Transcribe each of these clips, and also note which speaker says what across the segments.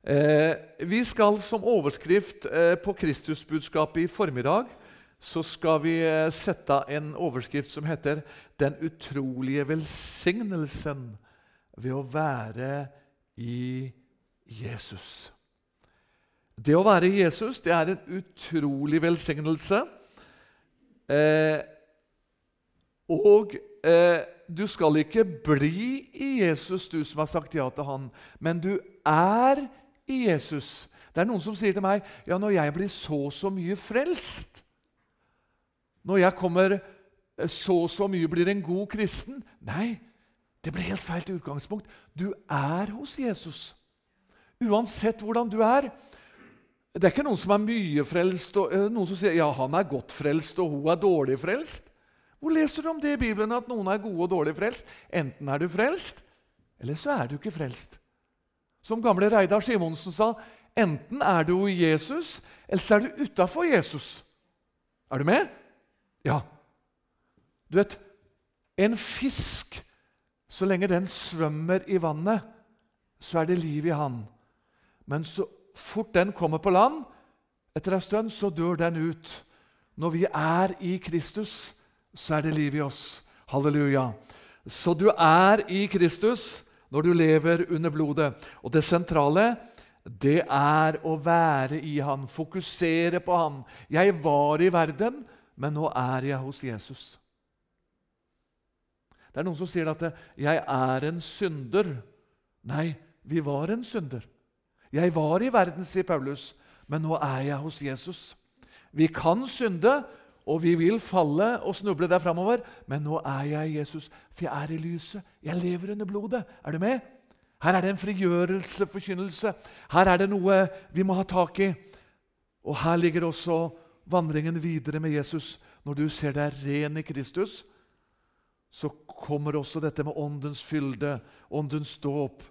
Speaker 1: Eh, vi skal som overskrift eh, på Kristusbudskapet i formiddag så skal vi eh, sette en overskrift som heter 'Den utrolige velsignelsen ved å være i Jesus'. Det å være i Jesus det er en utrolig velsignelse. Eh, og eh, du skal ikke bli i Jesus, du som har sagt ja til han, men du er i Jesus. Det er noen som sier til meg ja, når jeg blir så og så mye frelst Når jeg kommer eh, så og så mye blir en god kristen Nei, det blir helt feil til utgangspunkt. Du er hos Jesus. Uansett hvordan du er. Det er ikke noen som er mye frelst, og eh, noen som sier ja, han er godt frelst og hun er dårlig frelst. Hvor leser du om det i Bibelen, at noen er gode og dårlig frelst? Enten er du frelst, eller så er du ikke frelst. Som gamle Reidar Simonsen sa, enten er du i Jesus, eller så er du utafor Jesus. Er du med? Ja. Du vet, en fisk Så lenge den svømmer i vannet, så er det liv i han. Men så fort den kommer på land, etter en stund, så dør den ut. Når vi er i Kristus, så er det liv i oss. Halleluja. Så du er i Kristus når du lever under blodet. Og det sentrale det er å være i Han, fokusere på Han. Jeg var i verden, men nå er jeg hos Jesus. Det er noen som sier at 'jeg er en synder'. Nei, vi var en synder. Jeg var i verden, sier Paulus, men nå er jeg hos Jesus. Vi kan synde, og vi vil falle og snuble der framover, men nå er jeg Jesus, for jeg er i lyset. Jeg lever under blodet. Er du med? Her er det en frigjørelse, forkynnelse. Her er det noe vi må ha tak i. Og her ligger også vandringen videre med Jesus. Når du ser deg ren i Kristus, så kommer også dette med åndens fylde, åndens dåp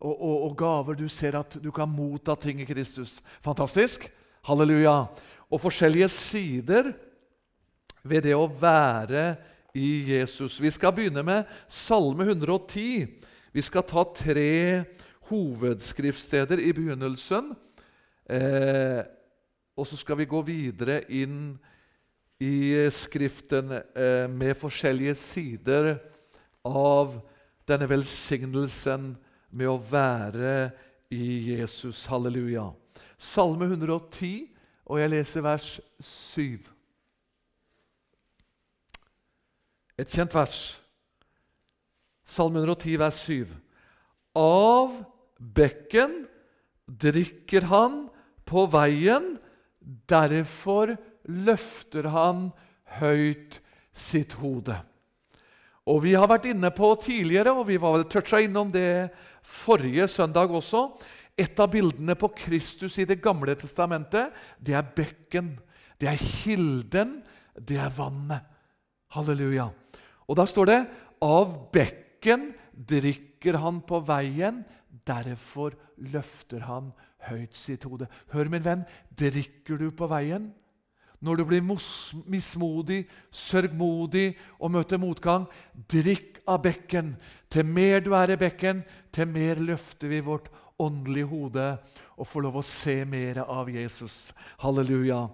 Speaker 1: og, og, og gaver. Du ser at du kan motta ting i Kristus. Fantastisk! Halleluja! Og forskjellige sider ved det å være i Jesus. Vi skal begynne med Salme 110. Vi skal ta tre hovedskriftsteder i begynnelsen. Eh, og så skal vi gå videre inn i Skriften eh, med forskjellige sider av denne velsignelsen med å være i Jesus. Halleluja. Salme 110, og jeg leser vers 7. Et kjent vers. Salme 110, vers 7. Av bekken drikker han på veien, derfor løfter han høyt sitt hode. Og Vi har vært inne på tidligere, og vi var vel toucha innom det forrige søndag også. Et av bildene på Kristus i Det gamle testamentet, det er bekken. Det er kilden, det er vannet. Halleluja. Og da står det av bekken drikker han på veien, derfor løfter han høyt sitt hode. Hør, min venn, drikker du på veien? Når du blir mismodig, sørgmodig og møter motgang, drikk av bekken. Til mer du er i bekken, til mer løfter vi vårt åndelige hode og får lov å se mer av Jesus. Halleluja.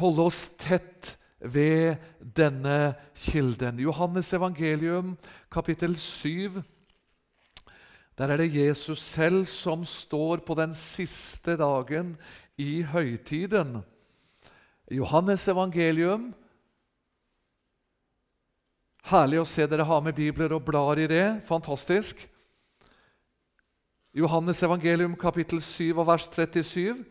Speaker 1: Holde oss tett ved denne kilden. Johannes evangelium, kapittel 7. Der er det Jesus selv som står på den siste dagen i høytiden. Johannes evangelium. Herlig å se dere har med bibler og blar i det. Fantastisk. Johannes evangelium kapittel 7 og vers 37.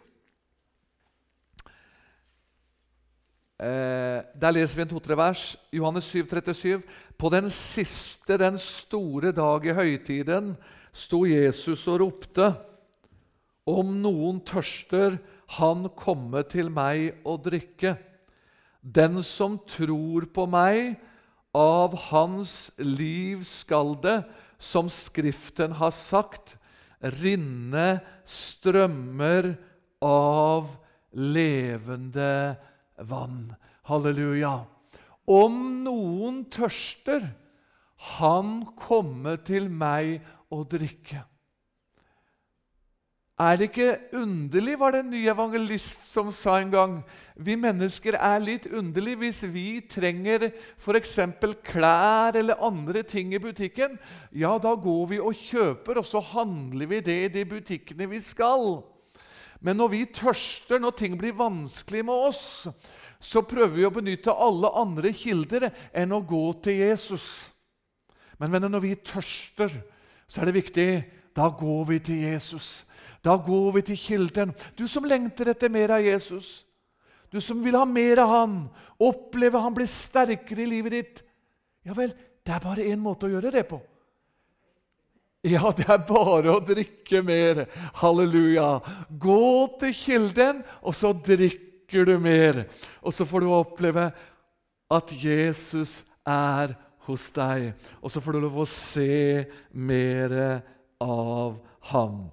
Speaker 1: der leser vi en to-tre vers. Johannes 7, 37. På den siste, den store dag i høytiden, sto Jesus og ropte. Om noen tørster, han komme til meg og drikke. Den som tror på meg, av hans liv skal det, som Skriften har sagt, rinne strømmer av levende vann vann. Halleluja. Om noen tørster, han komme til meg og drikke. Er det ikke underlig, var det en ny evangelist som sa en gang. Vi mennesker er litt underlige hvis vi trenger f.eks. klær eller andre ting i butikken. Ja, da går vi og kjøper, og så handler vi det i de butikkene vi skal. Men når vi tørster, når ting blir vanskelig med oss, så prøver vi å benytte alle andre kilder enn å gå til Jesus. Men venner, når vi tørster, så er det viktig da går vi til Jesus. Da går vi til kilden. Du som lengter etter mer av Jesus. Du som vil ha mer av han, oppleve han blir sterkere i livet ditt. Ja vel, det er bare én måte å gjøre det på. Ja, det er bare å drikke mer. Halleluja. Gå til kilden, og så drikker du mer. Og så får du oppleve at Jesus er hos deg. Og så får du lov å se mer av ham.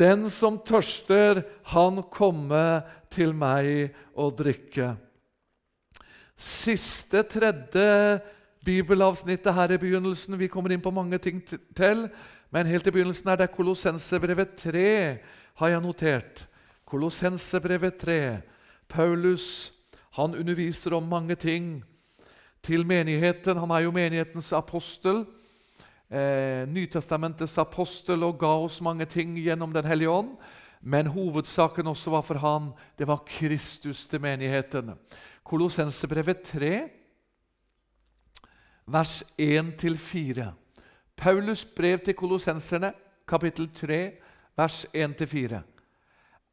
Speaker 1: Den som tørster, han komme til meg og drikke. Siste, tredje bibelavsnittet her i begynnelsen. Vi kommer inn på mange ting til, men helt i begynnelsen er det Kolossensebrevet 3, har jeg notert. Kolossensebrevet 3. Paulus han underviser om mange ting til menigheten. Han er jo menighetens apostel eh, Nytestamentets apostel og ga oss mange ting gjennom Den hellige ånd. Men hovedsaken også var for han, det var Kristus til menigheten. Kolossensebrevet 3, vers 1-4. Paulus brev til kolossenserne, kapittel 3, vers 1-4.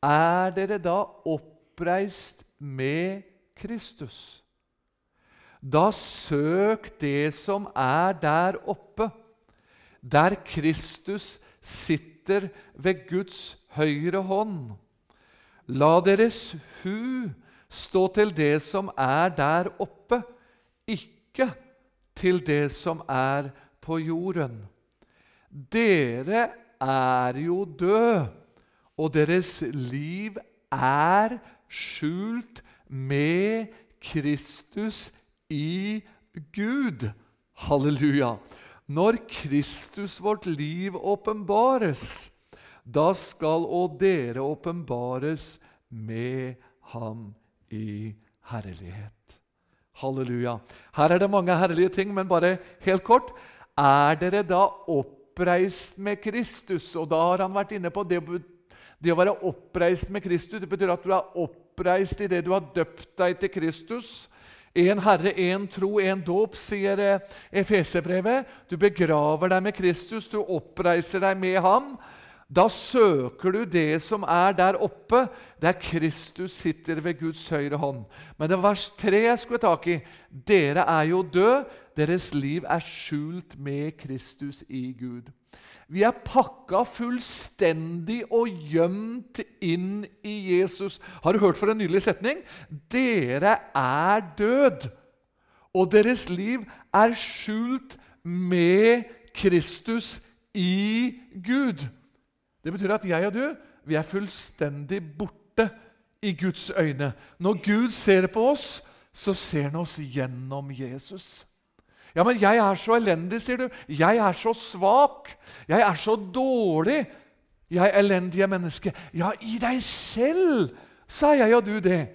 Speaker 1: Er dere da oppreist med Kristus? Da søk det som er der oppe der Kristus sitter ved Guds høyre hånd. La deres hu stå til det som er der oppe, ikke til det som er på jorden. Dere er jo døde, og deres liv er skjult med Kristus i Gud. Halleluja. Når Kristus, vårt liv, åpenbares, da skal òg dere åpenbares med ham i herlighet. Halleluja. Her er det mange herlige ting, men bare helt kort. Er dere da oppreist med Kristus? Og da har han vært inne på det, det å være oppreist med Kristus. Det betyr at du er oppreist i det du har døpt deg til Kristus. Én Herre, én tro, én dåp, sier Efesebrevet. Efeserbrevet. Du begraver deg med Kristus, du oppreiser deg med ham. Da søker du det som er der oppe, der Kristus sitter ved Guds høyre hånd. Men det var vers tre jeg skulle tak i. Dere er jo døde, deres liv er skjult med Kristus i Gud. Vi er pakka fullstendig og gjemt inn i Jesus. Har du hørt for en nydelig setning? Dere er død, og deres liv er skjult med Kristus i Gud. Det betyr at jeg og du vi er fullstendig borte i Guds øyne. Når Gud ser på oss, så ser han oss gjennom Jesus. Ja, men jeg er så elendig, sier du. Jeg er så svak. Jeg er så dårlig. Jeg elendige menneske. Ja, i deg selv sa jeg og du det.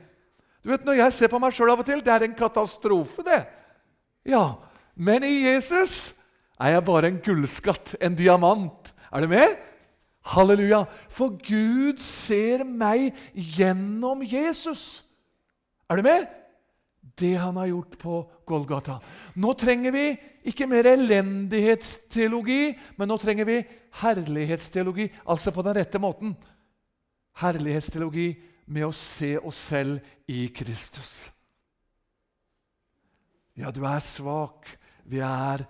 Speaker 1: Du vet, Når jeg ser på meg sjøl av og til, det er en katastrofe, det. Ja, Men i Jesus er jeg bare en gullskatt, en diamant. Er du med? Halleluja. For Gud ser meg gjennom Jesus. Er du med? Det han har gjort på Golgata. Nå trenger vi ikke mer elendighetsteologi, men nå trenger vi herlighetsteologi, altså på den rette måten. Herlighetsteologi med å se oss selv i Kristus. Ja, du er svak. Vi er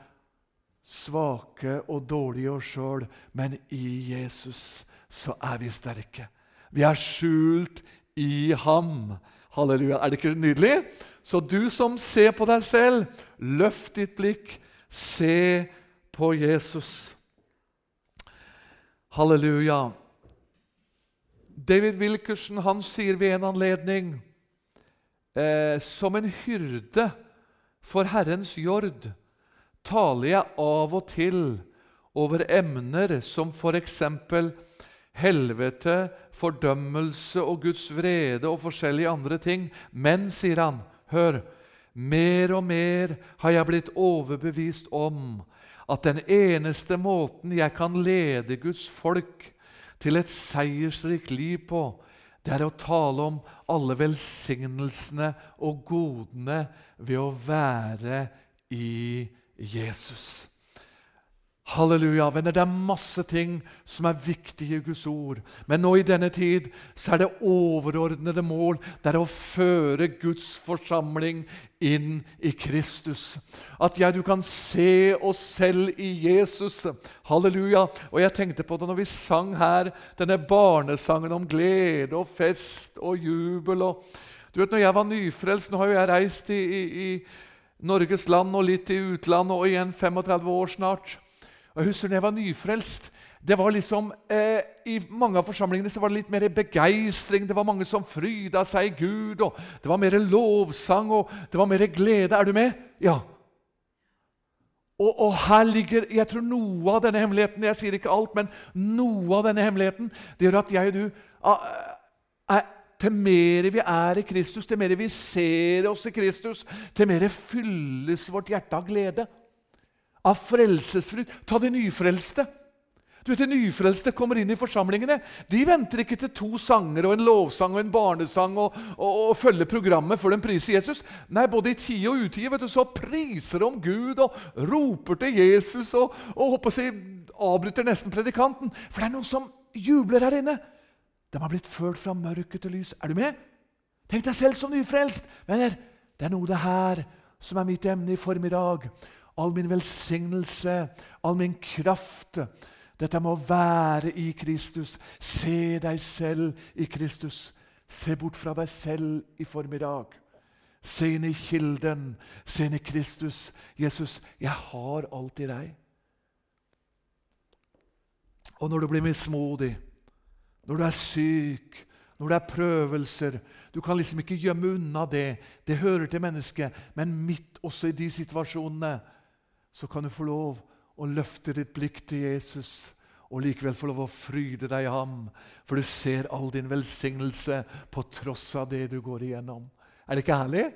Speaker 1: svake og dårlige oss sjøl, men i Jesus så er vi sterke. Vi er skjult i ham. Halleluja. Er det ikke nydelig? Så du som ser på deg selv, løft ditt blikk, se på Jesus. Halleluja. David Wilkerson han sier ved en anledning eh, Som en hyrde for Herrens jord taler jeg av og til over emner som f.eks. helvete, fordømmelse og Guds vrede og forskjellige andre ting. Men, sier han, hør, mer og mer har jeg blitt overbevist om at den eneste måten jeg kan lede Guds folk til et seiersrikt liv på, det er å tale om alle velsignelsene og godene ved å være i Jesus. Halleluja. venner, Det er masse ting som er viktige i Guds ord. Men nå i denne tid så er det overordnede mål det er å føre Guds forsamling inn i Kristus. At jeg, du kan se oss selv i Jesus. Halleluja. Og jeg tenkte på det når vi sang her denne barnesangen om glede og fest og jubel. og du vet, når jeg var nyfrelst Nå har jo jeg reist i, i, i Norges land og litt i utlandet og igjen 35 år snart. Jeg husker da jeg var nyfrelst. det var liksom, eh, I mange av forsamlingene så var det litt mer begeistring. Det var mange som fryda seg i Gud. og Det var mer lovsang og det var mer glede. Er du med? Ja. Og, og, her ligger jeg tror noe av denne hemmeligheten Jeg sier ikke alt, men noe av denne hemmeligheten det gjør at jeg og du er til mer vi er i Kristus, til mer vi ser oss i Kristus, til mer fylles vårt hjerte av glede av frelsesfryd. Ta de nyfrelste. Du vet, De nyfrelste kommer inn i forsamlingene. De venter ikke til to sanger og en lovsang og en barnesang og, og, og følger programmet før de priser Jesus. Nei, både i tide og utide vet du, så priser de om Gud og roper til Jesus og, og håper seg, avbryter nesten predikanten. For det er noen som jubler her inne. De har blitt ført fra mørket til lys. Er du med? Tenk deg selv som nyfrelst. Venner, det er noe det her som er mitt emne i formiddag all min velsignelse, all min kraft. Dette med å være i Kristus. Se deg selv i Kristus. Se bort fra deg selv i formiddag. Se inn i kilden. Se inn i Kristus. Jesus, jeg har alt i deg. Og når du blir mismodig, når du er syk, når det er prøvelser Du kan liksom ikke gjemme unna det. Det hører til mennesket. Men midt også i de situasjonene så kan du få lov å løfte ditt blikk til Jesus og likevel få lov å fryde deg i ham, for du ser all din velsignelse på tross av det du går igjennom. Er det ikke herlig?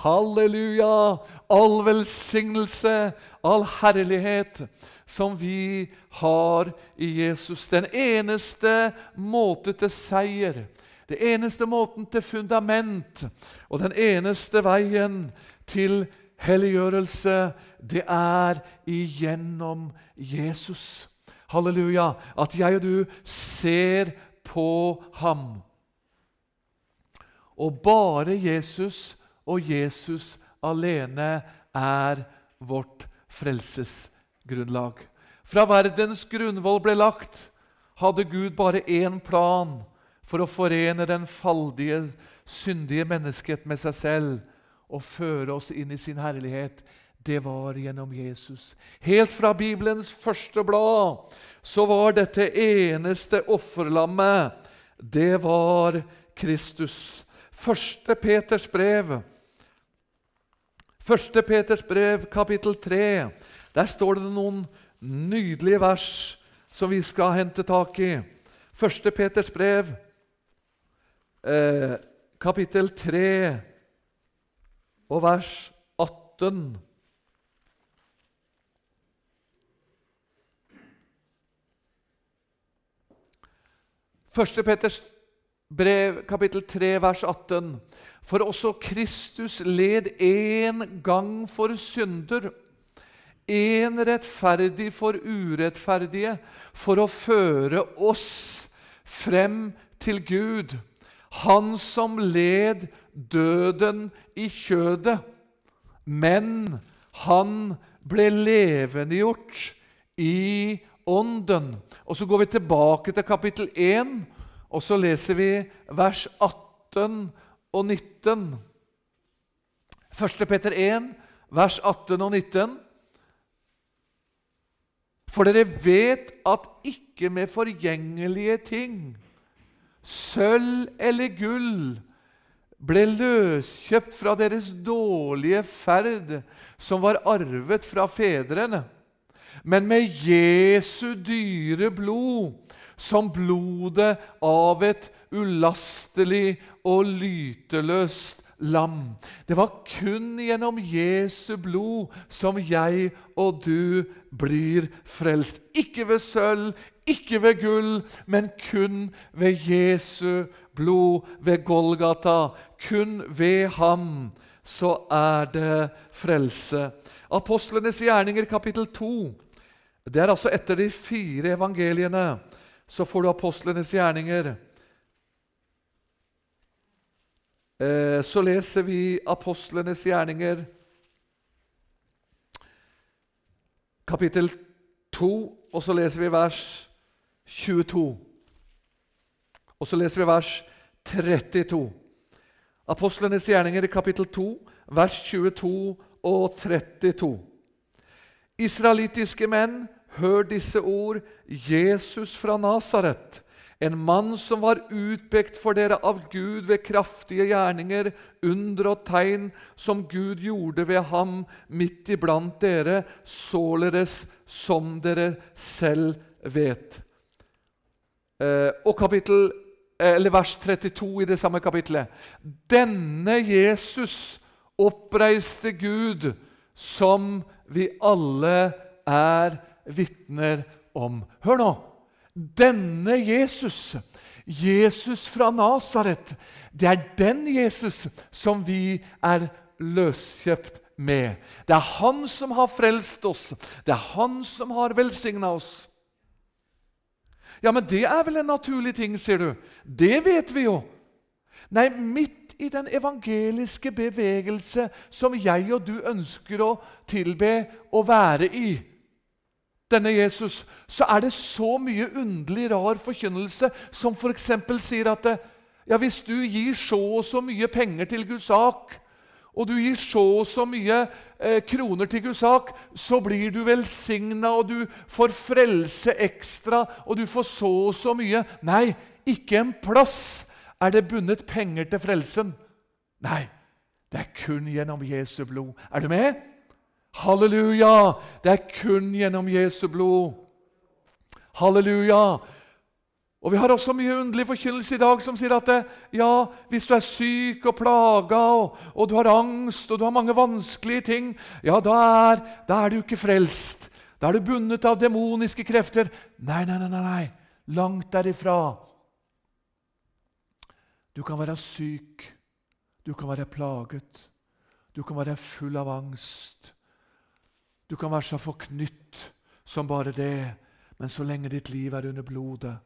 Speaker 1: Halleluja! All velsignelse, all herlighet som vi har i Jesus. Den eneste måte til seier, den eneste måten til fundament og den eneste veien til helliggjørelse det er igjennom Jesus. Halleluja. At jeg og du ser på ham. Og bare Jesus og Jesus alene er vårt frelsesgrunnlag. Fra verdens grunnvoll ble lagt, hadde Gud bare én plan for å forene den faldige, syndige mennesket med seg selv og føre oss inn i sin herlighet det var gjennom Jesus. Helt fra Bibelens første blad så var dette eneste offerlammet, det var Kristus. Første Peters brev, Første Peters brev, kapittel 3. Der står det noen nydelige vers som vi skal hente tak i. Første Peters brev, eh, kapittel 3 og vers 18. Første Petters brev, kapittel 3, vers 18. For også Kristus led én gang for synder, én rettferdig for urettferdige, for å føre oss frem til Gud. Han som led døden i kjødet, men han ble levendegjort i Ånden. Og Så går vi tilbake til kapittel 1, og så leser vi vers 18 og 19. 1. Peter 1, vers 18 og 19. For dere vet at ikke med forgjengelige ting, sølv eller gull, ble løskjøpt fra deres dårlige ferd, som var arvet fra fedrene. Men med Jesu dyre blod, som blodet av et ulastelig og lyteløst lam. Det var kun gjennom Jesu blod som jeg og du blir frelst. Ikke ved sølv, ikke ved gull, men kun ved Jesu blod, ved Golgata. Kun ved ham så er det frelse. Apostlenes gjerninger, kapittel 2. Det er altså etter de fire evangeliene. Så får du apostlenes gjerninger. Eh, så leser vi apostlenes gjerninger, kapittel 2, og så leser vi vers 22. Og så leser vi vers 32. Apostlenes gjerninger, kapittel 2, vers 22 og 32. Israelittiske menn, hør disse ord. Jesus fra Nasaret en mann som var utpekt for dere av Gud ved kraftige gjerninger, under og tegn som Gud gjorde ved ham midt iblant dere, således som dere selv vet. Eh, og kapittel, eh, vers 32 i det samme kapittelet. Denne Jesus oppreiste Gud, som vi alle er vitner om. Hør nå! Denne Jesus, Jesus fra Nasaret, det er den Jesus som vi er løskjøpt med. Det er han som har frelst oss. Det er han som har velsigna oss. Ja, men det er vel en naturlig ting, sier du. Det vet vi jo. Nei, midt i den evangeliske bevegelse som jeg og du ønsker å tilbe å være i, denne Jesus, så er det så mye underlig, rar forkynnelse som f.eks. sier at ja, hvis du gir så og så mye penger til Guds sak, og du gir så og så mye eh, kroner til Guds sak, så blir du velsigna, og du får frelse ekstra, og du får så og så mye. Nei, ikke en plass er det bundet penger til frelsen. Nei, det er kun gjennom Jesu blod. Er du med? Halleluja! Det er kun gjennom Jesu blod. Halleluja! Og Vi har også mye underlig forkynnelse i dag som sier at det, ja, hvis du er syk og plaga, og, og, du har angst og du har mange vanskelige ting, ja, da er, da er du ikke frelst. Da er du bundet av demoniske krefter. Nei, nei, nei, nei. langt derifra. Du kan være syk, du kan være plaget, du kan være full av angst. Du kan være så forknytt som bare det, men så lenge ditt liv er under blodet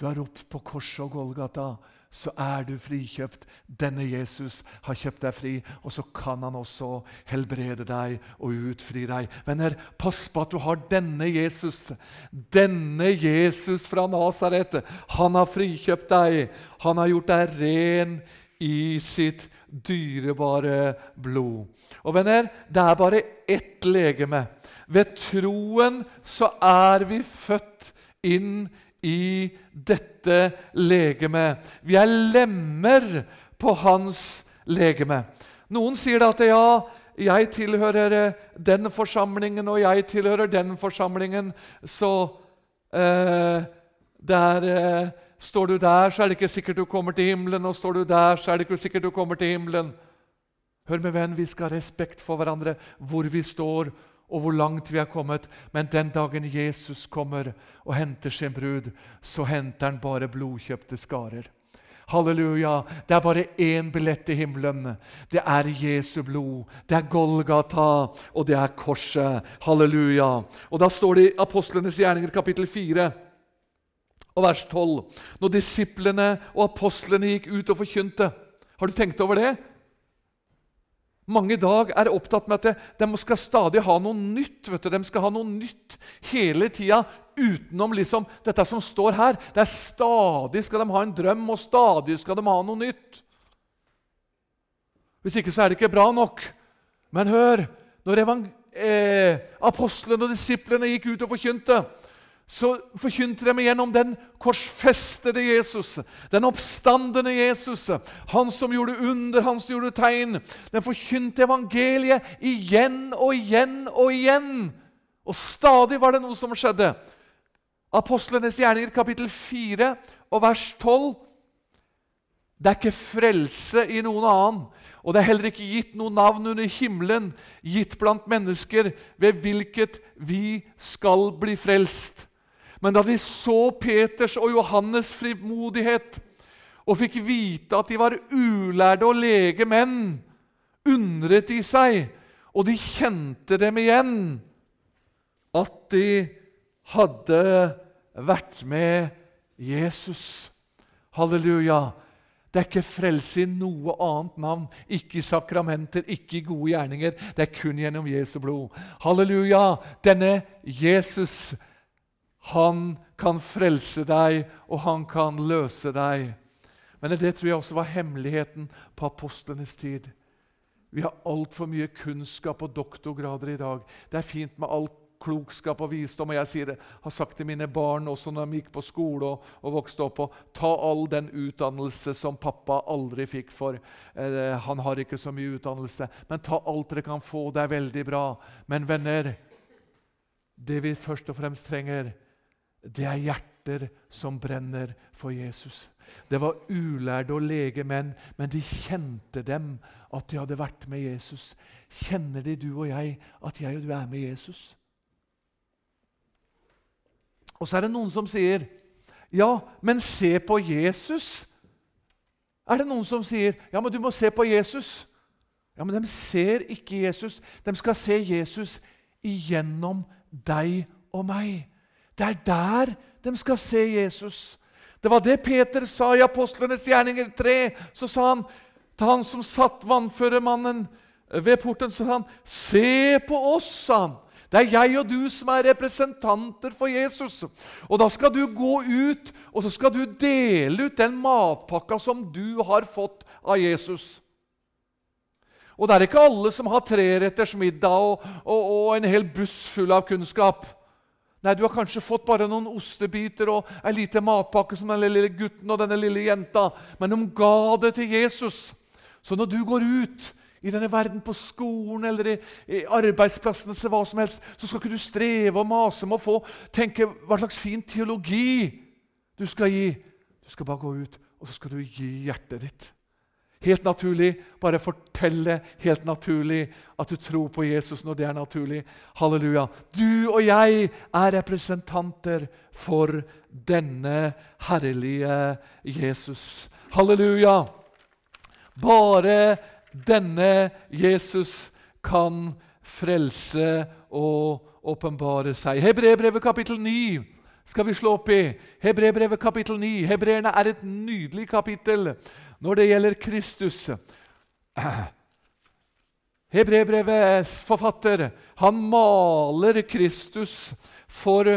Speaker 1: Du har ropt på korset og Golgata, så er du frikjøpt. Denne Jesus har kjøpt deg fri, og så kan han også helbrede deg og utfri deg. Venner, pass på at du har denne Jesus. Denne Jesus fra Nasaret. Han har frikjøpt deg. Han har gjort deg ren i sitt dyrebare blod. Og venner, det er bare ett legeme. Ved troen så er vi født inn i dette legemet. Vi er lemmer på hans legeme. Noen sier at ja, jeg tilhører den forsamlingen, og jeg tilhører den forsamlingen, så eh, det er eh, Står du der, så er det ikke sikkert du kommer til himmelen, og står du der, så er det ikke sikkert du kommer til himmelen. Hør med venn, vi skal ha respekt for hverandre, hvor vi står, og hvor langt vi er kommet. Men den dagen Jesus kommer og henter sin brud, så henter han bare blodkjøpte skarer. Halleluja. Det er bare én billett til himmelen. Det er Jesu blod. Det er Golgata, og det er korset. Halleluja. Og Da står det i Apostlenes gjerninger, kapittel 4 og vers 12. Når disiplene og apostlene gikk ut og forkynte. Har du tenkt over det? Mange i dag er opptatt med at de skal stadig ha noe nytt. vet du. De skal ha noe nytt hele tida utenom liksom dette som står her. Det er Stadig skal de ha en drøm, og stadig skal de ha noe nytt. Hvis ikke så er det ikke bra nok. Men hør Når eh, apostlene og disiplene gikk ut og forkynte, så forkynte de gjennom den korsfestede Jesus, den oppstandende Jesus, han som gjorde under, han som gjorde tegn. Den forkynte evangeliet igjen og igjen og igjen. Og stadig var det noe som skjedde. Apostlenes gjerninger, kapittel 4 og vers 12. Det er ikke frelse i noen annen, og det er heller ikke gitt noe navn under himmelen, gitt blant mennesker, ved hvilket vi skal bli frelst. Men da de så Peters og Johannes' frimodighet og fikk vite at de var ulærde og lege menn, undret de seg, og de kjente dem igjen, at de hadde vært med Jesus. Halleluja. Det er ikke frelse i noe annet navn, ikke i sakramenter, ikke i gode gjerninger. Det er kun gjennom Jesu blod. Halleluja! Denne Jesus, han kan frelse deg, og han kan løse deg. Men det tror jeg også var hemmeligheten på apostlenes tid. Vi har altfor mye kunnskap og doktorgrader i dag. Det er fint med alt klokskap og visdom. Og jeg sier det, har sagt til mine barn også når de gikk på skole og, og vokste opp og Ta all den utdannelse som pappa aldri fikk for. Eh, han har ikke så mye utdannelse. Men ta alt dere kan få. Det er veldig bra. Men venner, det vi først og fremst trenger, det er hjerter som brenner for Jesus. Det var ulærde og lege menn, men de kjente dem at de hadde vært med Jesus. Kjenner de, du og jeg, at jeg og du er med Jesus? Og så er det noen som sier, 'Ja, men se på Jesus.' Er det noen som sier, 'Ja, men du må se på Jesus'? Ja, Men de ser ikke Jesus. De skal se Jesus igjennom deg og meg. Det er der de skal se Jesus. Det var det Peter sa i Apostlenes gjerninger 3. Så sa han til han som satt vannføremannen ved porten, så sa han, 'Se på oss', sa han. Det er jeg og du som er representanter for Jesus. Og Da skal du gå ut og så skal du dele ut den matpakka som du har fått av Jesus. Og Det er ikke alle som har treretters middag og, og, og, en hel buss full av kunnskap. Nei, Du har kanskje fått bare noen ostebiter og ei lite matpakke som den lille gutten og denne lille jenta, men de ga det til Jesus. Så når du går ut i denne verden, på skolen eller i, i arbeidsplassen, eller hva som helst, så skal ikke du streve og mase med å få tenke hva slags fin teologi du skal gi. Du skal bare gå ut, og så skal du gi hjertet ditt. Helt naturlig. Bare fortelle helt naturlig at du tror på Jesus når det er naturlig. Halleluja. Du og jeg er representanter for denne herlige Jesus. Halleluja. Bare denne Jesus kan frelse og åpenbare seg. Hebrebrevet kapittel 9 skal vi slå opp i. Hebrebrevet kapittel 9. Hebreerne er et nydelig kapittel når det gjelder Kristus. Hebrebrevets forfatter han maler Kristus for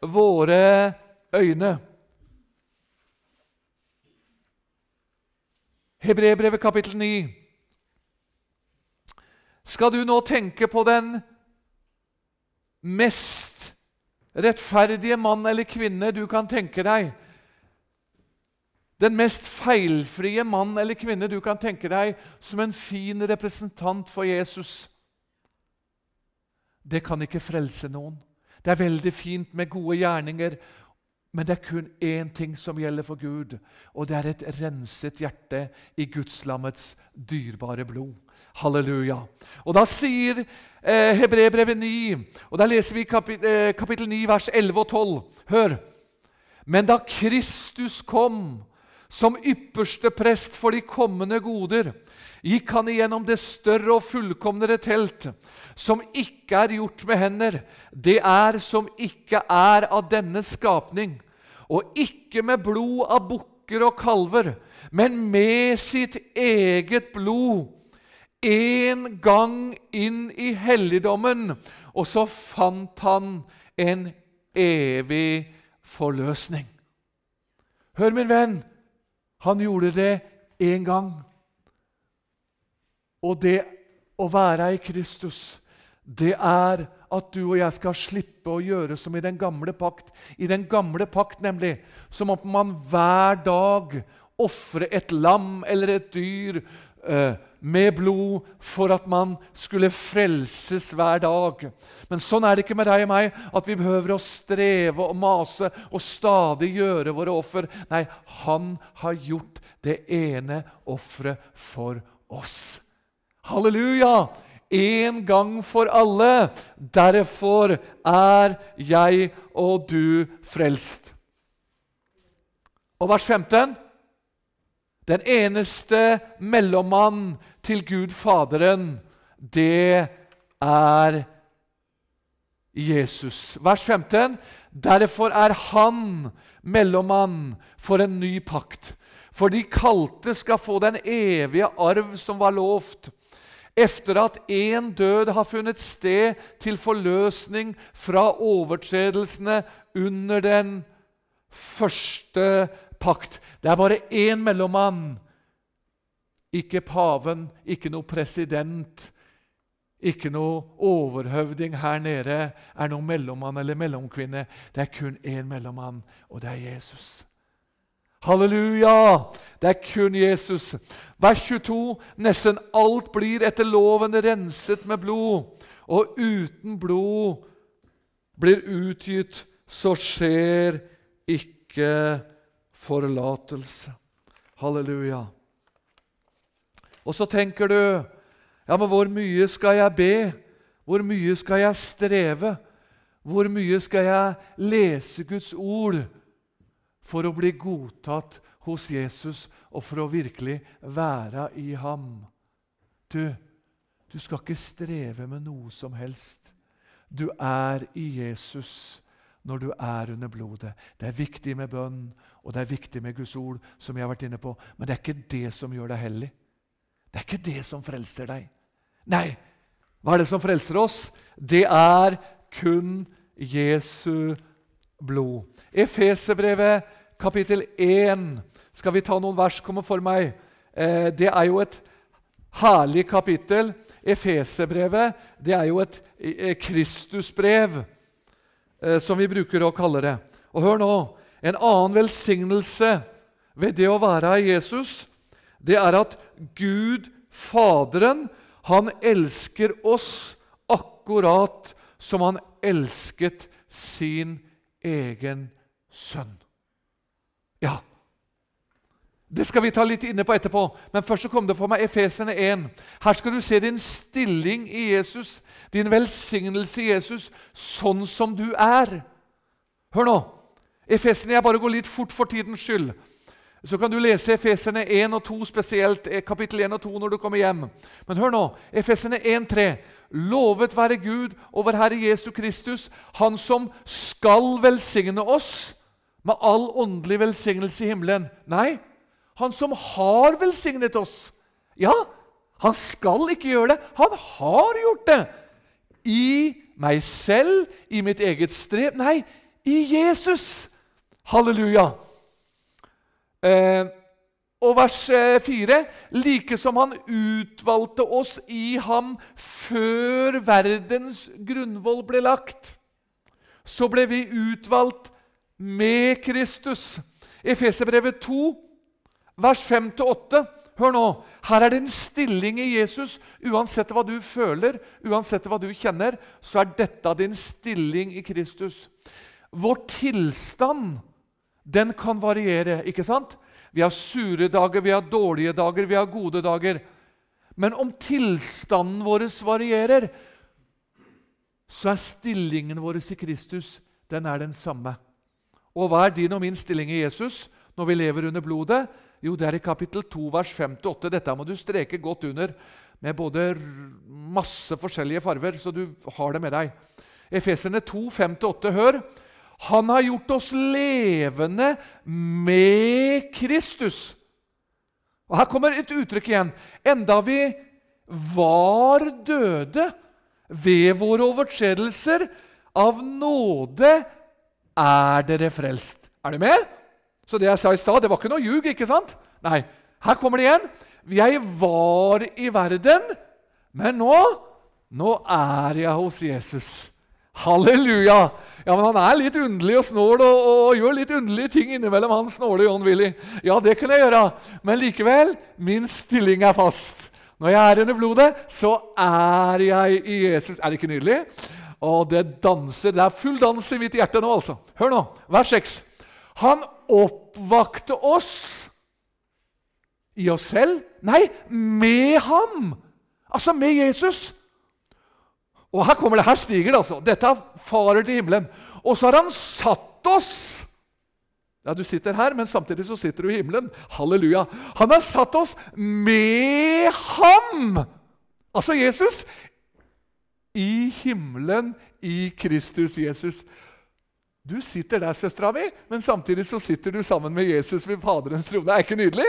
Speaker 1: våre øyne. Hebrebrevet kapittel 9. Skal du nå tenke på den mest rettferdige mann eller kvinne du kan tenke deg? Den mest feilfrie mann eller kvinne du kan tenke deg som en fin representant for Jesus? Det kan ikke frelse noen. Det er veldig fint med gode gjerninger, men det er kun én ting som gjelder for Gud, og det er et renset hjerte i Gudslammets dyrebare blod. Halleluja. Og Da sier eh, Hebrebrevet 9, og da leser vi kapit eh, kapittel 9, vers 11 og 12. Hør! Men da Kristus kom som ypperste prest for de kommende goder, gikk han igjennom det større og fullkomnere telt, som ikke er gjort med hender, det er som ikke er av denne skapning, og ikke med blod av bukker og kalver, men med sitt eget blod, en gang inn i helligdommen, og så fant han en evig forløsning. Hør, min venn, han gjorde det én gang. Og det å være i Kristus, det er at du og jeg skal slippe å gjøre som i den gamle pakt. I den gamle pakt, nemlig, så må man hver dag ofre et lam eller et dyr med blod for at man skulle frelses hver dag. Men sånn er det ikke med deg og meg, at vi behøver å streve og mase og stadig gjøre våre offer. Nei, han har gjort det ene offeret for oss. Halleluja! En gang for alle. Derfor er jeg og du frelst. Og vers 15. Den eneste mellommann til Gud Faderen, det er Jesus. Vers 15. Derfor er han mellommann for en ny pakt. For de kalte skal få den evige arv som var lovt. Efter at én død har funnet sted til forløsning fra overtredelsene under den første pakt. Det er bare én mellommann. Ikke paven, ikke noe president, ikke noe overhøvding her nede er noen mellommann eller mellomkvinne. Det er kun én mellommann, og det er Jesus. Halleluja! Det er kun Jesus. Vers 22.: Nesten alt blir etter loven renset med blod, og uten blod blir utgitt, så skjer ikke forlatelse. Halleluja. Og så tenker du ja, men hvor mye skal jeg be? Hvor mye skal jeg streve? Hvor mye skal jeg lese Guds ord for å bli godtatt hos Jesus og for å virkelig være i ham? Du, du skal ikke streve med noe som helst. Du er i Jesus når du er under blodet. Det er viktig med bønn, og det er viktig med Guds ord, som jeg har vært inne på, men det er ikke det som gjør deg hellig. Det er ikke det som frelser deg. Nei, hva er det som frelser oss? Det er kun Jesu blod. Efeserbrevet kapittel 1. Skal vi ta noen vers kommer for meg? Eh, det er jo et herlig kapittel. Efeserbrevet det er jo et eh, Kristusbrev, eh, som vi bruker å kalle det. Og hør nå En annen velsignelse ved det å være av Jesus, det er at Gud Faderen han elsker oss akkurat som han elsket sin egen sønn. Ja, det skal vi ta litt inne på etterpå, men først så kom det for meg Efesene 1. Her skal du se din stilling i Jesus, din velsignelse i Jesus, sånn som du er. Hør nå. Efesene, Jeg bare går litt fort for tidens skyld. Så kan du lese Efesene 1 og 2 spesielt, eh, kapittel 1 og 2 når du kommer hjem. Men hør nå, Efesene 1, 3. Lovet være Gud over Herre Jesu Kristus, Han som skal velsigne oss med all åndelig velsignelse i himmelen. Nei, Han som har velsignet oss. Ja, han skal ikke gjøre det. Han har gjort det. I meg selv, i mitt eget strev Nei, i Jesus. Halleluja. Eh, og vers 4.: eh, Like som han utvalgte oss i ham før verdens grunnvoll ble lagt, så ble vi utvalgt med Kristus. Efeserbrevet 2, vers 5-8. Hør nå, her er det en stilling i Jesus. Uansett hva du føler, uansett hva du kjenner, så er dette din stilling i Kristus. Vår tilstand den kan variere. ikke sant? Vi har sure dager, vi har dårlige dager, vi har gode dager. Men om tilstanden vår varierer, så er stillingen vår i Kristus den er den samme. Og hva er din og min stilling i Jesus når vi lever under blodet? Jo, det er i kapittel 2, vers 5-8. Dette må du streke godt under med både masse forskjellige farver, så du har det med deg. Efeserne 2, 5-8. Hør! Han har gjort oss levende med Kristus. Og Her kommer et uttrykk igjen. Enda vi var døde ved våre overtredelser, av nåde er dere frelst. Er du med? Så det jeg sa i stad, det var ikke noe ljug, ikke sant? Nei. Her kommer det igjen. Jeg var i verden, men nå nå er jeg hos Jesus. Halleluja! Ja, men Han er litt underlig og snål og, og, og gjør litt underlige ting innimellom. han snåle John Willy. Ja, det kunne jeg gjøre, men likevel min stilling er fast. Når jeg er under blodet, så er jeg i Jesus. Er det ikke nydelig? Og det danser. Det er full dans i mitt hjerte nå, altså. Hør nå, vers 6. Han oppvakte oss i oss selv. Nei, med ham! Altså med Jesus. Og her kommer det, her stiger det, altså. Dette er farer til himmelen. Og så har han satt oss Ja, Du sitter her, men samtidig så sitter du i himmelen. Halleluja. Han har satt oss med ham, altså Jesus, i himmelen i Kristus Jesus. Du sitter der, søstera mi, men samtidig så sitter du sammen med Jesus ved Faderens trone. Er ikke nydelig?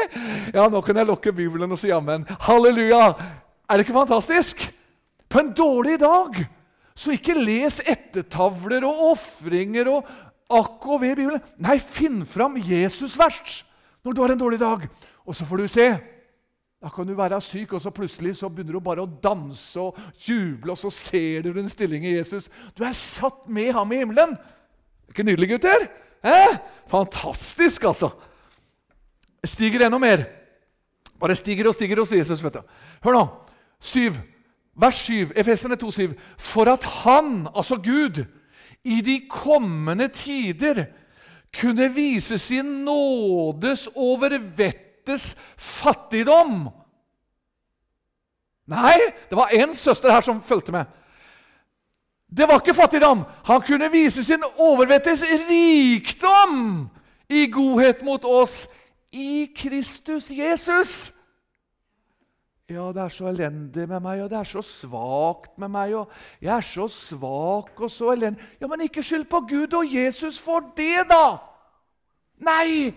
Speaker 1: Ja, Nå kan jeg lukke Bibelen og si jammen. Halleluja! Er det ikke fantastisk? På en dårlig dag så ikke les ettertavler og ofringer og akk og ved Bibelen. Nei, finn fram Jesus-vers når du har en dårlig dag, og så får du se. Da kan du være syk, og så plutselig så begynner du bare å danse og juble, og så ser du en stilling i Jesus. Du er satt med ham i himmelen. Ikke nydelig, gutter? Eh? Fantastisk, altså. Stiger enda mer. Bare stiger og stiger hos Jesus. vet du. Hør nå. 7. Vers 7, Efesene 2, 7. For at Han, altså Gud, i de kommende tider kunne vise sin nådes overvettes fattigdom Nei, det var én søster her som fulgte med. Det var ikke fattigdom. Han kunne vise sin overvettes rikdom i godhet mot oss i Kristus Jesus. Ja, det er så elendig med meg, og det er så svakt med meg, og jeg er så svak og så elendig Ja, men ikke skyld på Gud og Jesus for det, da! Nei!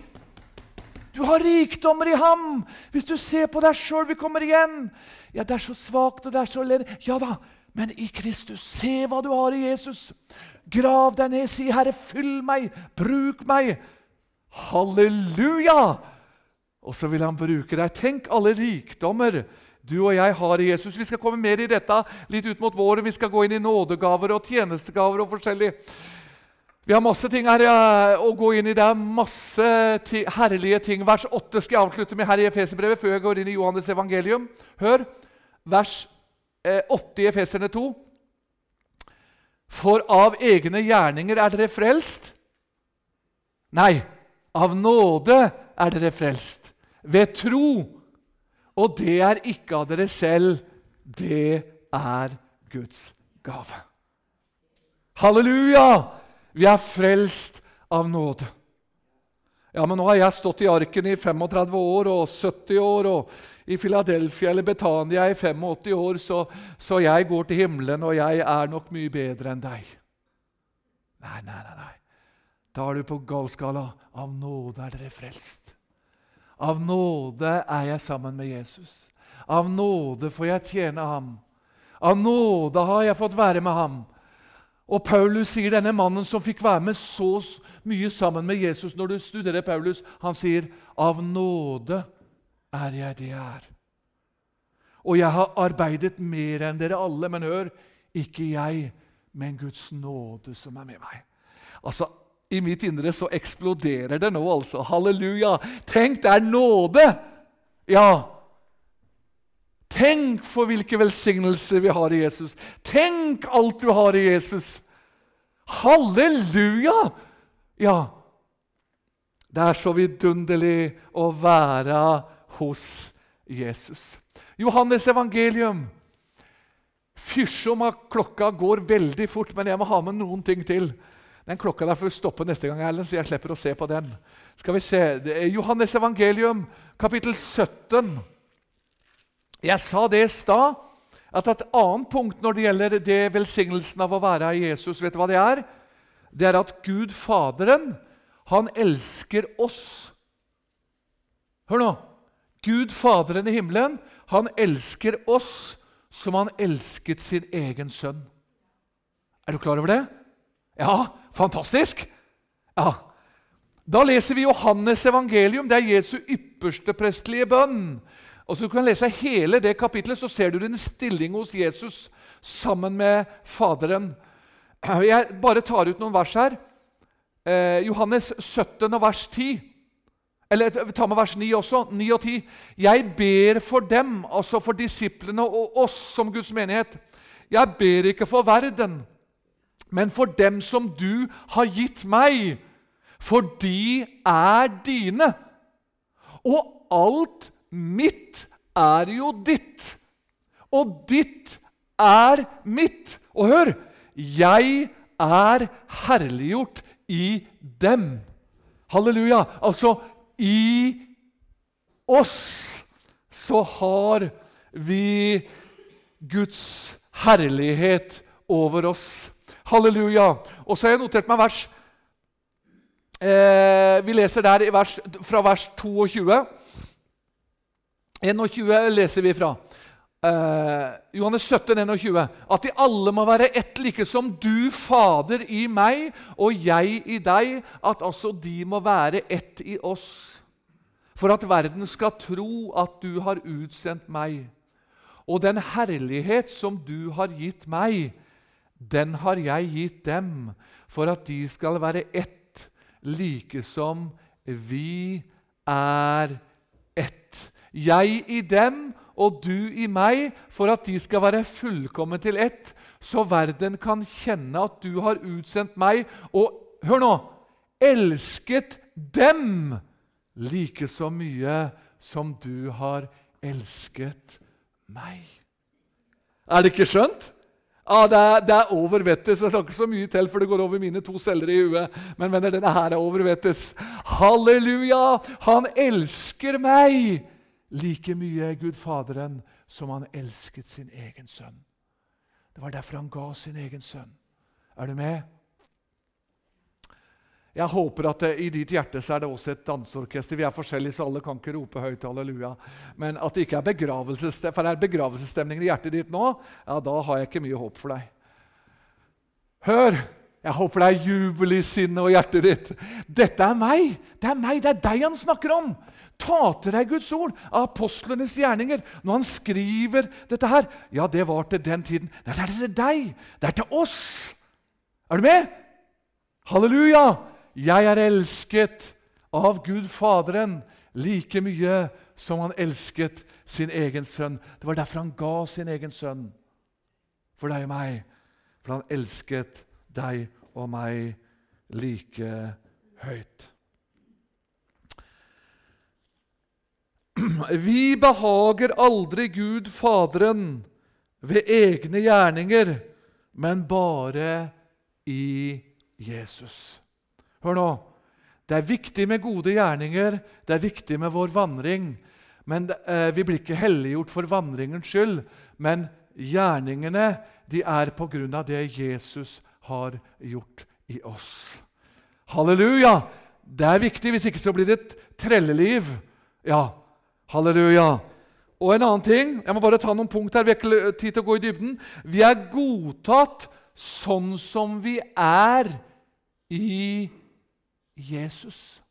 Speaker 1: Du har rikdommer i ham. Hvis du ser på deg sjøl, vi kommer igjen. Ja, det er så svakt, og det er så elendig. Ja da, men i Kristus, se hva du har i Jesus. Grav deg ned, si, 'Herre, fyll meg, bruk meg'. Halleluja! Og så vil han bruke deg. Tenk alle rikdommer du og jeg har i Jesus. Vi skal komme mer i dette litt ut mot våren. Vi skal gå inn i nådegaver og tjenestegaver og forskjellig. Vi har masse ting her å gå inn i. Det er masse herlige ting. Vers 8 skal jeg avslutte med her i Efeserbrevet før jeg går inn i Johannes evangelium. Hør vers 8 eh, i Efeserne 2. For av egne gjerninger er dere frelst. Nei, av nåde er dere frelst. Ved tro og det er ikke av dere selv, det er Guds gave. Halleluja! Vi er frelst av nåde. Ja, men Nå har jeg stått i arken i 35 år og 70 år, og i Philadelphia eller Betania i 85 år, så, så jeg går til himmelen, og jeg er nok mye bedre enn deg. Nei, nei, nei. nei. Da er du på galskala. Av nåde er dere frelst. Av nåde er jeg sammen med Jesus. Av nåde får jeg tjene ham. Av nåde har jeg fått være med ham. Og Paulus sier denne mannen som fikk være med så mye sammen med Jesus Når du studerer Paulus, han sier, 'Av nåde er jeg det jeg er'. Og jeg har arbeidet mer enn dere alle, men hør, ikke jeg, men Guds nåde som er med meg. Altså, i mitt indre så eksploderer det nå, altså. Halleluja! Tenk, det er nåde! Ja. Tenk for hvilke velsignelser vi har i Jesus. Tenk alt du har i Jesus. Halleluja! Ja. Det er så vidunderlig å være hos Jesus. Johannes evangelium. Fysj om at klokka går veldig fort, men jeg må ha med noen ting til. Den klokka der får vi stoppe neste gang, Erlend, så jeg slipper å se på den. Skal vi se, Johannes evangelium, kapittel 17. Jeg sa det i stad, at et annet punkt når det gjelder det velsignelsen av å være i Jesus, vet du hva det er? Det er at Gud Faderen, han elsker oss. Hør nå. Gud Faderen i himmelen, han elsker oss som han elsket sin egen sønn. Er du klar over det? Ja, fantastisk! Ja. Da leser vi Johannes evangelium. Det er Jesu ypperste prestelige bønn. Og så kan du lese hele det kapitlet, så ser du din stilling hos Jesus sammen med Faderen. Jeg bare tar ut noen vers her. Eh, Johannes 17 og vers 10. Eller ta med vers 9 også. 9 og 10. Jeg ber for dem, altså for disiplene og oss som Guds menighet. Jeg ber ikke for verden, men for dem som du har gitt meg, for de er dine. Og alt mitt er jo ditt, og ditt er mitt. Og hør jeg er herliggjort i dem. Halleluja. Altså, i oss så har vi Guds herlighet over oss. Halleluja. Og så har jeg notert meg vers. Eh, vi leser der vers, fra vers 22. 21 leser vi fra eh, Johannes 17, 21, at de alle må være ett, like som du, Fader, i meg og jeg i deg, at altså de må være ett i oss. For at verden skal tro at du har utsendt meg. Og den herlighet som du har gitt meg, den har jeg gitt dem, for at de skal være ett, like som vi er ett. Jeg i dem og du i meg, for at de skal være fullkommen til ett, så verden kan kjenne at du har utsendt meg, og hør nå elsket dem like så mye som du har elsket meg. Er det ikke skjønt? Ja, det er, det er over vettes. Det skal ikke så mye til, for det går over mine to celler i huet. Men venner, denne her er over vettes. Halleluja! Han elsker meg! like mye Gud Faderen som han elsket sin egen sønn. Det var derfor han ga sin egen sønn. Er du med? Jeg håper at det, i ditt hjerte så er det også et danseorkester. Vi er forskjellige, så alle kan ikke rope høyt halleluja. Men at det ikke er begravelsesstemning, for er begravelsesstemning i hjertet ditt nå, ja, da har jeg ikke mye håp for deg. Hør! Jeg håper det er jubel i sinnet og hjertet ditt. Dette er meg! Det er meg, det er deg han snakker om! Ta til deg Guds ord av apostlenes gjerninger. Når han skriver dette her Ja, det var til den tiden. Det er til deg. Det er til oss. Er du med? Halleluja! Jeg er elsket av Gud Faderen like mye som han elsket sin egen sønn. Det var derfor han ga sin egen sønn for deg og meg. For han elsket deg og meg like høyt. Vi behager aldri Gud Faderen ved egne gjerninger, men bare i Jesus. Hør nå. Det er viktig med gode gjerninger, det er viktig med vår vandring. Men eh, Vi blir ikke helliggjort for vandringens skyld, men gjerningene de er på grunn av det Jesus har gjort i oss. Halleluja! Det er viktig, hvis ikke så blir det et trelleliv. Ja, Halleluja. Og en annen ting Jeg må bare ta noen punkt her. Vi har ikke tid til å gå i dybden. Vi er godtatt sånn som vi er i Jesus.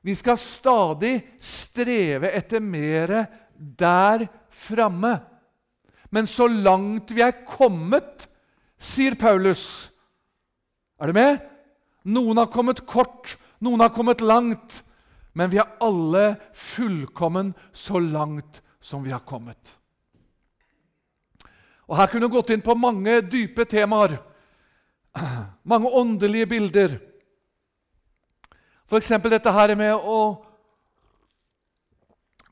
Speaker 1: Vi skal stadig streve etter mer der framme. Men så langt vi er kommet, sier Paulus Er du med? Noen har kommet kort, noen har kommet langt men vi er alle fullkommen så langt som vi har kommet. Og Her kunne vi gått inn på mange dype temaer, mange åndelige bilder. F.eks. dette her med å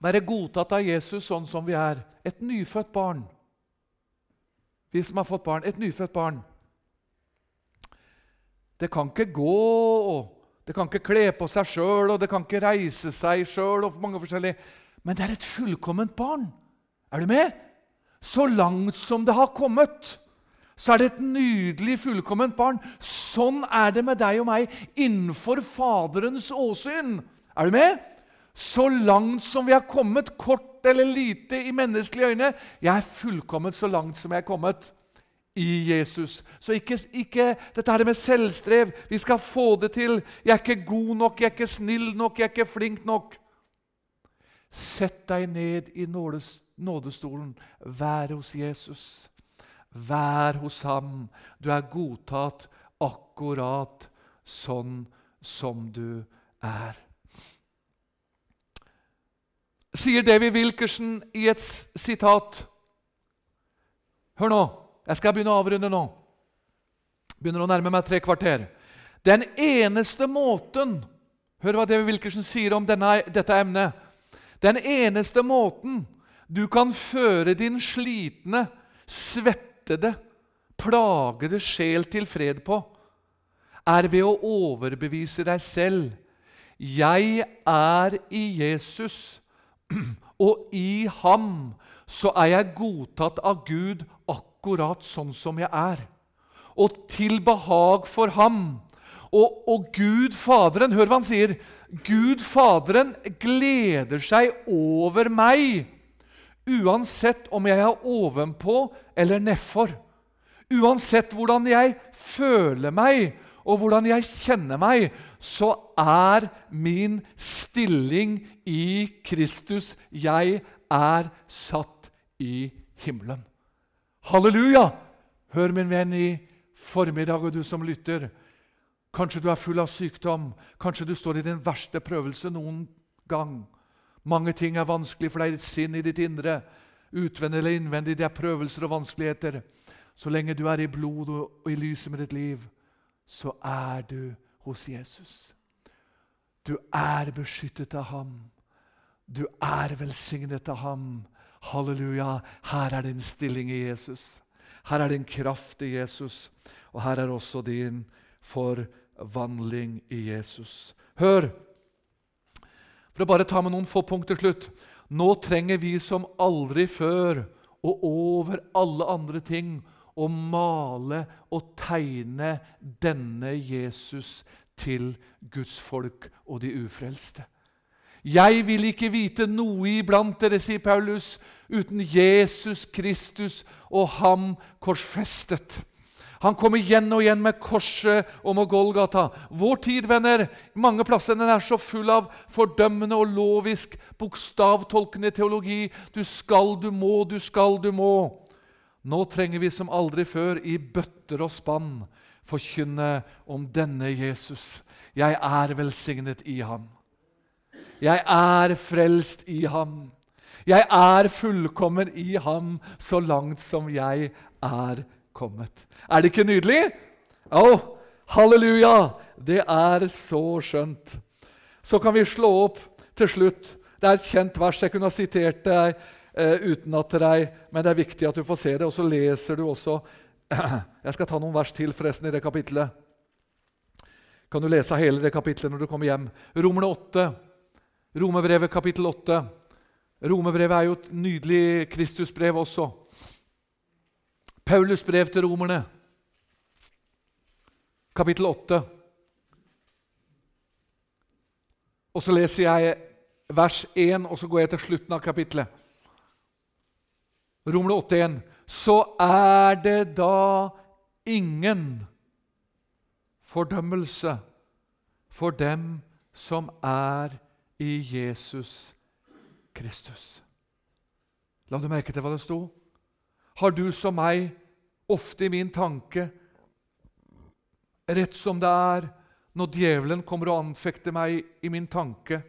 Speaker 1: være godtatt av Jesus sånn som vi er. Et nyfødt barn. Vi som har fått barn. Et nyfødt barn. Det kan ikke gå og det kan ikke kle på seg sjøl, og det kan ikke reise seg sjøl. Men det er et fullkomment barn. Er du med? Så langt som det har kommet, så er det et nydelig, fullkomment barn. Sånn er det med deg og meg innenfor Faderens åsyn. Er du med? Så langt som vi har kommet, kort eller lite i menneskelige øyne Jeg er fullkomment så langt som jeg er kommet i Jesus. Så ikke, ikke dette her med selvstrev. Vi skal få det til. 'Jeg er ikke god nok, jeg er ikke snill nok, jeg er ikke flink nok.' Sett deg ned i nådestolen. Vær hos Jesus. Vær hos ham. Du er godtatt akkurat sånn som du er. Sier Davy Wilkerson i et sitat Hør nå. Jeg skal begynne å avrunde nå. Begynner å nærme meg tre kvarter. Den eneste måten Hør hva Davy Wilkerson sier om denne, dette emnet. Den eneste måten du kan føre din slitne, svettede, plagede sjel til fred på, er ved å overbevise deg selv. Jeg er i Jesus, og i ham så er jeg godtatt av Gud akkurat sånn som jeg er. Og til behag for ham. Og, og Gud Faderen, hør hva han sier. Gud Faderen gleder seg over meg, uansett om jeg er ovenpå eller nedfor. Uansett hvordan jeg føler meg og hvordan jeg kjenner meg, så er min stilling i Kristus Jeg er satt i himmelen. Halleluja! Hør, min venn, i formiddag, og du som lytter. Kanskje du er full av sykdom. Kanskje du står i din verste prøvelse noen gang. Mange ting er vanskelig for deg ditt sinn, i ditt indre. Utvendig eller innvendig, det er prøvelser og vanskeligheter. Så lenge du er i blod og i lyset med ditt liv, så er du hos Jesus. Du er beskyttet av ham. Du er velsignet av ham. Halleluja. Her er din stilling i Jesus. Her er din kraft i Jesus. Og her er også din forvandling i Jesus. Hør! For å bare ta med noen få punkter slutt. Nå trenger vi som aldri før og over alle andre ting å male og tegne denne Jesus til Guds folk og de ufrelste. Jeg vil ikke vite noe iblant dere, sier Paulus, uten Jesus Kristus og ham korsfestet. Han kommer igjen og igjen med korset og med Golgata. Vår tid, venner, mange plasser den er så full av fordømmende og lovisk, bokstavtolkende teologi. Du skal, du må, du skal, du må. Nå trenger vi som aldri før i bøtter og spann forkynne om denne Jesus. Jeg er velsignet i ham. Jeg er frelst i ham. Jeg er fullkommen i ham så langt som jeg er kommet. Er det ikke nydelig? Å, oh, halleluja! Det er så skjønt. Så kan vi slå opp til slutt. Det er et kjent vers. Jeg kunne ha sitert det uten utenat til deg, men det er viktig at du får se det. Og så leser du også Jeg skal ta noen vers til forresten i det kapitlet. Kan du lese hele det kapitlet når du kommer hjem? Romerne 8. Romerbrevet kapittel 8. Romerbrevet er jo et nydelig Kristusbrev også. Paulus brev til romerne, kapittel 8. Og så leser jeg vers 1, og så går jeg til slutten av kapittelet. Romerne 8,1. Så er det da ingen fordømmelse for dem som er i Jesus Kristus. La du merke til hva det sto? Har du som meg ofte i min tanke, rett som det er, når djevelen kommer og anfekter meg i min tanke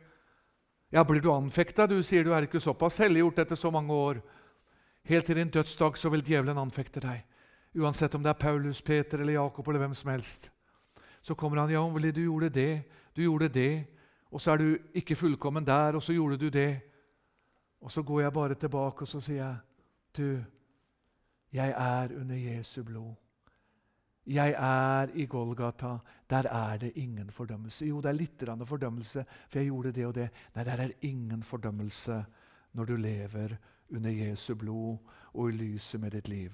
Speaker 1: Ja, blir du anfekta? Du sier du er ikke såpass helliggjort etter så mange år. Helt til din dødsdag så vil djevelen anfekte deg. Uansett om det er Paulus, Peter eller Jakob eller hvem som helst. Så kommer han. 'Ja, Willy, du gjorde det, du gjorde det.' Og så er du ikke fullkommen der, og så gjorde du det. Og så går jeg bare tilbake og så sier jeg, 'Du, jeg er under Jesu blod.' Jeg er i Golgata. Der er det ingen fordømmelse. Jo, det er litt fordømmelse, for jeg gjorde det og det. Nei, der er ingen fordømmelse når du lever under Jesu blod og i lyset med ditt liv.